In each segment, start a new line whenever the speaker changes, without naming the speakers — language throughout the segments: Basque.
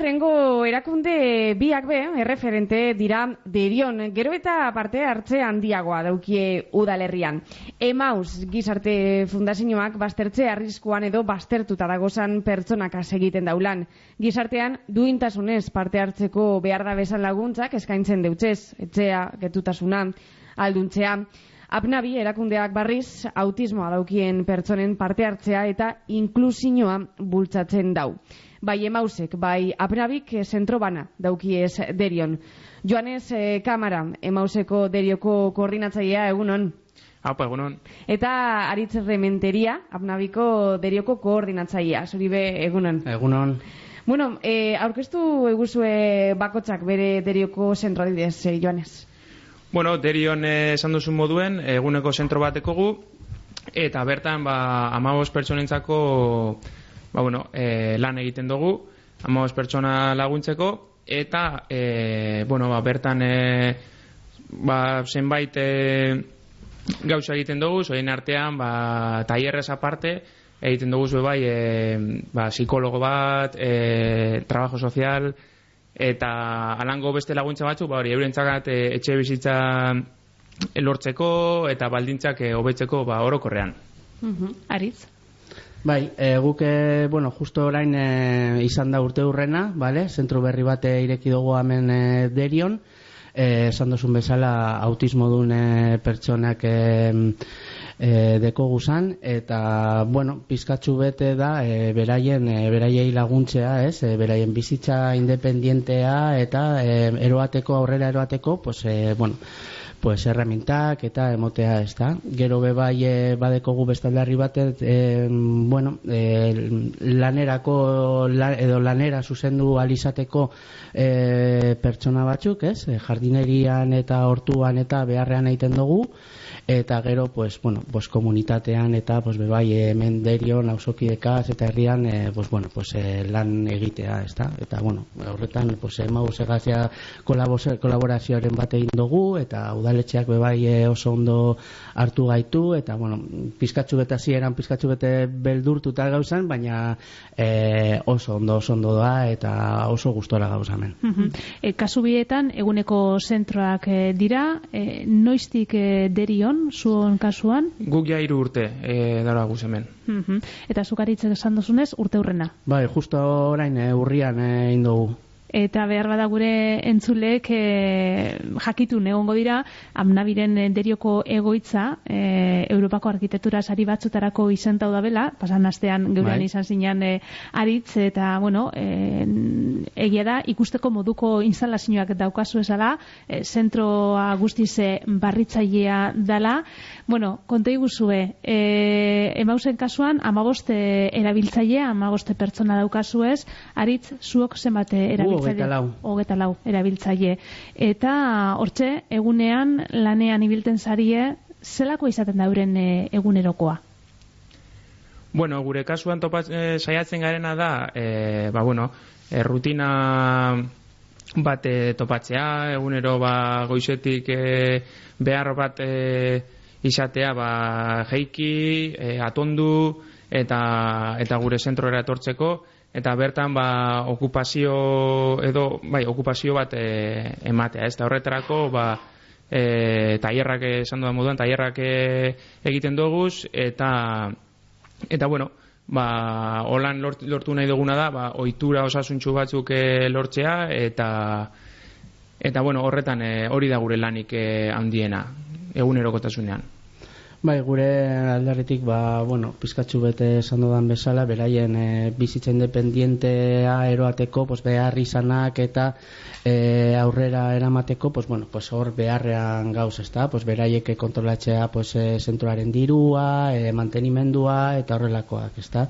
erakunde biak be, erreferente dira derion, gero eta parte hartze handiagoa daukie udalerrian. Emaus gizarte fundazioak bastertze arriskuan edo bastertuta dagozan pertsonak egiten daulan. Gizartean duintasunez parte hartzeko behar da besan laguntzak eskaintzen deutzez, etxea, getutasuna, alduntzea. Apnabi erakundeak barriz autismoa daukien pertsonen parte hartzea eta inklusinoa bultzatzen dau bai emausek, bai apnabik eh, zentro bana daukiez derion. Joanez e, Kamara, emauseko derioko koordinatzailea egunon.
Haupa, egunon.
Eta aritz rementeria, apnabiko derioko koordinatzailea, zuri be egunon.
Egunon.
Bueno, e, aurkeztu eguzue bakotsak bere derioko zentro adibidez, e, Joanez.
Bueno, derion esan duzun moduen, eguneko zentro bateko gu, eta bertan, ba, amabos pertsonentzako ba, bueno, e, lan egiten dugu, amabos pertsona laguntzeko, eta e, bueno, ba, bertan e, ba, zenbait e, gauza egiten dugu, zoien artean, ba, taierrez aparte, egiten dugu zuen bai, e, ba, psikologo bat, e, trabajo sozial, eta alango beste laguntza batzu, ba, hori, eurentzakat e, etxe bizitza lortzeko eta baldintzak hobetzeko ba, orokorrean.
Uh Aritz?
Bai, e, guk, e, bueno, justo orain e, izan da urte urrena, vale? zentro berri bate ireki dugu hemen e, derion, esan duzun bezala autismo duen e, pertsonak e, e, deko guzan, eta, bueno, pizkatzu bete da, e, beraien, e, beraiei laguntzea, ez, e, beraien bizitza independientea, eta e, eroateko, aurrera eroateko, pues, e, bueno, pues erremintak eta emotea ez da. Gero be bai e, badekogu bestaldarri bat e, bueno, e, lanerako edo lanera zuzendu alizateko e, pertsona batzuk, ez? E, jardinerian eta hortuan eta beharrean egiten dugu eta gero pues bueno, pues komunitatean eta pues be bai hemen derio nausokidekaz eta herrian e, pues bueno, pues e, lan egitea, ezta? Eta bueno, horretan pues emau segazia kolaborazioaren bat egin dugu eta udaletxeak bebai oso ondo hartu gaitu eta bueno, pizkatzu bete hasieran pizkatzu bete beldurtuta gauzan, baina e, oso ondo oso ondo da eta oso gustora gauza hemen.
e, kasu bietan eguneko zentroak dira, e, noiztik e, zuon kasuan?
Guk ja hiru urte e, dara guz hemen.
Eta zukaritzen esan duzunez urte urrena?
Bai, justo orain e, urrian e, indogu
eta behar bada gure entzulek e, jakitun egongo dira amnabiren derioko egoitza e, Europako arkitektura sari batzutarako izentau da bela, pasan astean geurean bai. izan zinean e, aritz eta bueno, e, egia da ikusteko moduko instalazioak daukazu esala, e, zentroa guztize barritzailea dala, bueno, konta iguzue e, emauzen kasuan amaboste erabiltzailea, amaboste pertsona daukazu ez, aritz zuok zenbate erabiltzailea hogeta lau. Erabiltzaile. Eta hortxe egunean lanean ibilten zarie zelako izaten da euren e, egunerokoa?
Bueno, gure kasuan topat, e, saiatzen garena da, e, ba, bueno, e, rutina bat e, topatzea, egunero ba, goizetik e, behar bat e, izatea ba, jeiki, e, atondu, eta, eta gure zentroera etortzeko, eta bertan ba, okupazio edo bai, okupazio bat e, ematea, ez da horretarako ba, e, taierrak esan dudan moduan, taierrak e, egiten doguz eta eta bueno ba, holan lortu nahi duguna da ba, oitura osasuntxu batzuk e, lortzea eta eta bueno, horretan e, hori da gure lanik e, handiena egunerokotasunean
Bai, gure aldarritik, ba, bueno, pizkatxu bete esan dudan bezala, beraien e, bizitza independientea eroateko, pues, behar izanak eta e, aurrera eramateko, pues, bueno, pues, hor beharrean gauz, ez da, pues, beraiek kontrolatzea pues, e, zentroaren dirua, e, mantenimendua eta horrelakoak, ez da.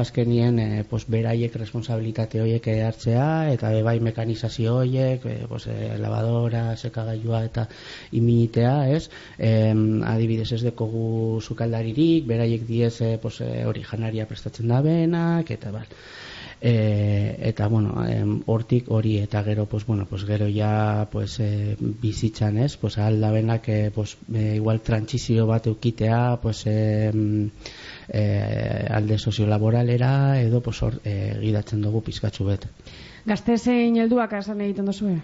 Azkenien, e, pues, beraiek responsabilitate horiek hartzea, eta bai mekanizazio horiek, e, pues, e, lavadora, sekagailua eta iminitea, ez, e, adibidez ez deko dugu sukaldaririk, beraiek diez e, pues, e, hori janaria prestatzen da benak, eta bar. E, eta bueno, hortik hori eta gero pues, bueno, pues, gero ja pues, e, bizitzan ez, pues, alda benak e, pues, e, igual trantzizio bat eukitea pues, e, e, alde soziolaboralera edo pues, or, e, gidatzen dugu pizkatzu bet.
Gazte zein helduak esan egiten duzu?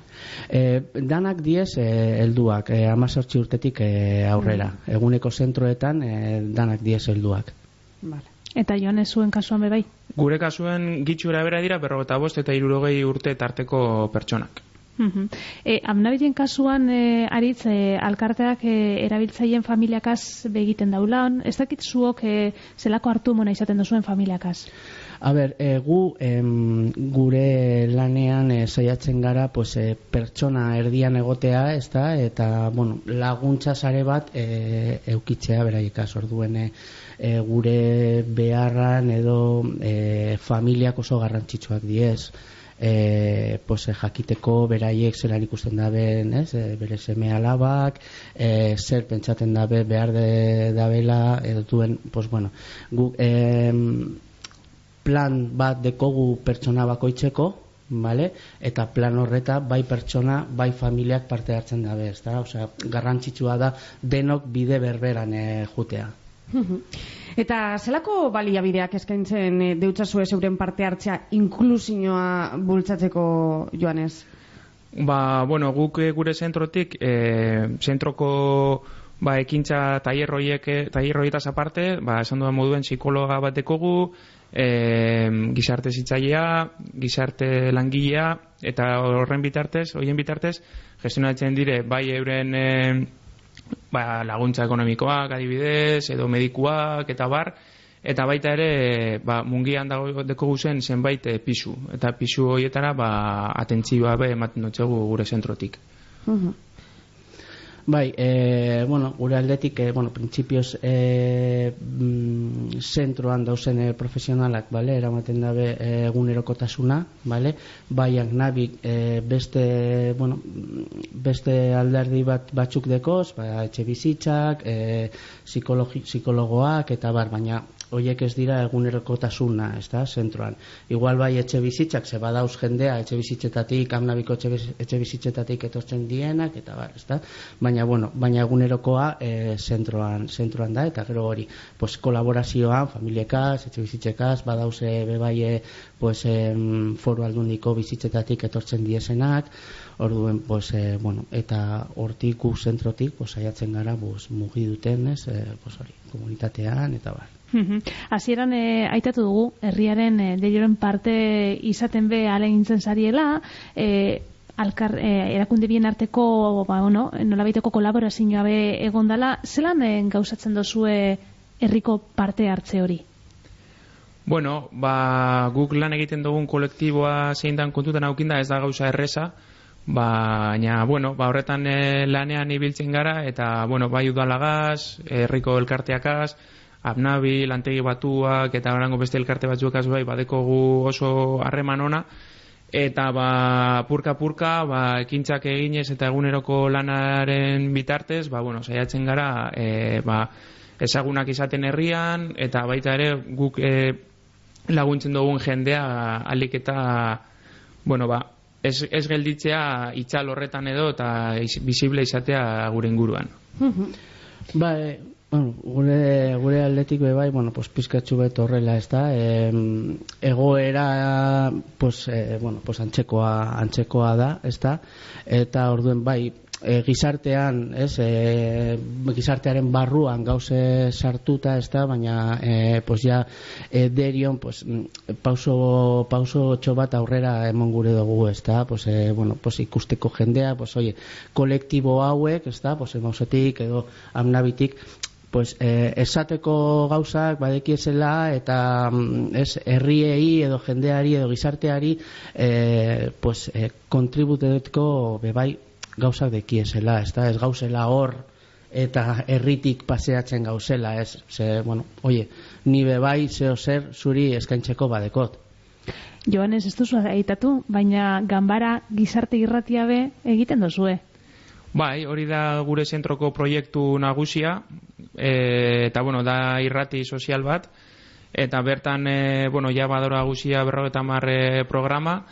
E, danak diez e, helduak, e, amazortzi urtetik e, aurrera.
Mm.
Eguneko zentroetan e, danak diez helduak.
Vale.
Eta joan ez zuen kasuan bebai?
Gure kasuen gitxura bera dira berrogeta bost eta irurogei urte tarteko pertsonak.
Mhm. E, amnabilen kasuan e, aritz e, alkarteak e, erabiltzaileen familiakaz begiten daulan, ez dakit zuok e, zelako hartu mona izaten duzuen familiakaz?
A ber, e, gu em, gure lanean e, saiatzen gara pues, e, pertsona erdian egotea, ez da, eta bueno, laguntza sare bat e, eukitzea beraiekaz orduen e, gure beharran edo e, familiak oso garrantzitsuak diez e, pues, e, jakiteko beraiek zelan ikusten daben, ez, e, bere seme alabak, e, zer pentsaten dabe behar de, dabela, edo duen, pues, bueno, guk, em, plan bat dekogu pertsona bakoitzeko, vale? eta plan horreta bai pertsona, bai familiak parte hartzen dabe, ezta? Osea, garrantzitsua da denok bide berberan e, jutea.
Eta zelako baliabideak eskaintzen e, deutsazue zeuren parte hartzea inklusioa bultzatzeko joanez?
Ba, bueno, guk eh, gure zentrotik, e, zentroko ba, ekintza tailerroiek tailerroietaz aparte, ba, esan dudan moduen psikologa bat dekogu, e, gizarte zitzailea, gizarte langilea, eta horren bitartez, hoien bitartez, gestionatzen dire, bai euren e, ba, laguntza ekonomikoak, adibidez, edo medikuak, eta bar, eta baita ere, ba, mungian dago deko guzen zenbait e, pisu, eta pisu horietara, ba, atentzioa be ematen dutxegu gure zentrotik.
Mhm.
Bai, e, bueno, gure aldetik, e, bueno, principios e, mm, zentroan dauzen e, profesionalak, bale, eramaten dabe egunerokotasuna, bale, baiak nabik e, beste, bueno, beste alderdi bat batzuk dekoz, ba, etxe bizitzak, e, psikologi, psikologoak, eta bar, baina hoiek ez dira egunerokotasuna, ez da, zentroan. Igual bai etxe bizitzak, ze badauz jendea, etxe bizitzetatik, amnabiko etxe, etxe bizitzetatik etortzen dienak, eta bar, ez da. Baina, bueno, baina egunerokoa e, zentroan, zentroan da, eta gero hori, pues, kolaborazioan, familiekaz, etxe bizitzekaz, badauze bebaie, pues, em, foru aldundiko bizitzetatik etortzen diesenak, orduen, pues, e, bueno, eta hortik gu zentrotik, pues, saiatzen gara, pues, mugi duten, ez, e, pues, hori, komunitatean, eta bar.
Hasieran e, aitatu dugu herriaren e, deioren parte izaten be alegintzen sariela, e, alkar, e, erakunde bien arteko, ba, bueno, nolabaiteko kolaborazioa be egondala, zelan e, gauzatzen dozue herriko parte hartze hori?
Bueno, ba, guk lan egiten dugun kolektiboa zein dan kontutan aukinda ez da gauza erresa, baina, bueno, ba, horretan eh, lanean ibiltzen gara, eta, bueno, bai udalagaz, herriko elkarteakaz, abnabi, lantegi batuak, eta orango beste elkarte batzuekaz bai, badekogu oso harreman ona, eta ba, purka-purka, ba, ekintzak eginez eta eguneroko lanaren bitartez, ba, bueno, saiatzen gara, e, ba, ezagunak izaten herrian, eta baita ere guk e, laguntzen dugun jendea alik eta, bueno, ba, ez, ez gelditzea itxal horretan edo eta iz, visible izatea gure inguruan.
Ba, e, bueno, gure, gure aldetik be bai, bueno, pues pizkatxu bet horrela, ez da, e, egoera, pues, e, bueno, pues antzekoa, antzekoa da, ez da, eta orduen bai, e, gizartean, ez, e, gizartearen barruan gauze sartuta, ez da, baina, e, pues ja, e, derion, pues, mm, pauso, pauso txo bat aurrera emon gure dugu, ez da, pues, e, bueno, pues, ikusteko jendea, pues, oie, kolektibo hauek, ez da, pues, emausetik edo amnabitik, pues, eh, esateko gauzak badekiezela eta mm, ez herriei edo jendeari edo gizarteari eh, pues, eh, bebai gauzak dekiezela, ez da, ez gauzela hor eta herritik paseatzen gauzela, ez, ze, bueno, oie, ni bebai zeo zer zuri eskaintzeko badekot.
Joanes, ez duzu aitatu, baina ganbara gizarte irratia be egiten dozue.
Bai, hori da gure zentroko proiektu nagusia, e, eta bueno, da irrati sozial bat, eta bertan, e, bueno, ja badora guzia berrogeta marre programa,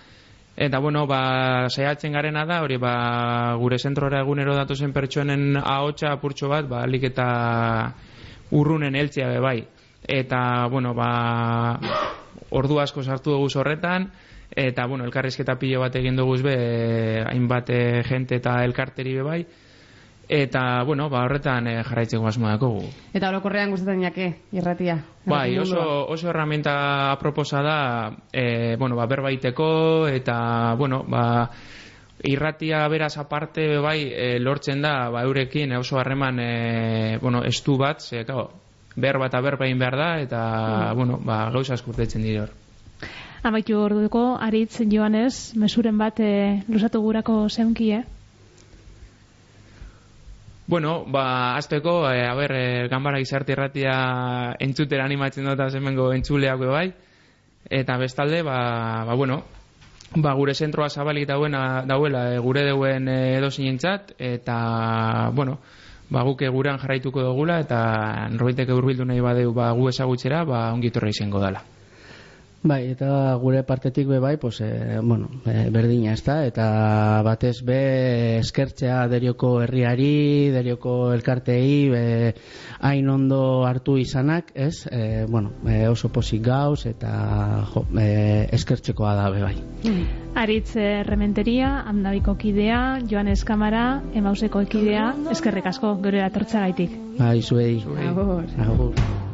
eta bueno, ba, saiatzen garena da, hori ba, gure zentrora egunero datozen pertsonen ahotsa apurtxo bat, ba, alik eta urrunen heltzea be bai. Eta, bueno, ba, ordu asko sartu dugu horretan, eta, bueno, elkarrizketa pilo bat egin dugu be, hainbat eh, jente eta elkarteri be bai, eta, bueno, ba, horretan eh, jarraitzeko asmoa dakogu.
Eta orokorrean gustatzen jake, irratia.
Bai, oso, oso herramienta aproposa da, e, bueno, ba, berbaiteko, eta, bueno, ba, irratia beraz aparte, bai, e, lortzen da, ba, eurekin oso harreman, e, bueno, estu bat, ze, kao, berba eta berba egin behar da, eta, bueno, ba, gauza askurtetzen dira hor.
Amaitu orduko, aritz joanez, mesuren bat e, lusatu gurako zeunki, eh?
Bueno, ba, azteko, e, a ber, e, gambara gizarte irratia entzutera animatzen dut hemengo entzuleak bai, eta bestalde, ba, ba bueno, ba, gure zentroa zabalik dauena, dauela e, gure deuen e, edozinentzat, eta, bueno, ba, guke gurean jarraituko dugula, eta norbaiteke hurbildu nahi badeu ba, gu ezagutzera, ba, ongitorra izango dala.
Bai, eta gure partetik be bai, pues, e, bueno, e, berdina ez da, eta batez be eskertzea derioko herriari, derioko elkartei, be, hain ondo hartu izanak, ez? E, bueno, e, oso posik gauz, eta jo, e, eskertzekoa da be bai.
Aritz Rementeria, Amdabiko kidea, Joanes Kamara, Emauseko ekidea, eskerrik asko gure atortzagaitik.
Bai, zuei.
Agur.
Agur.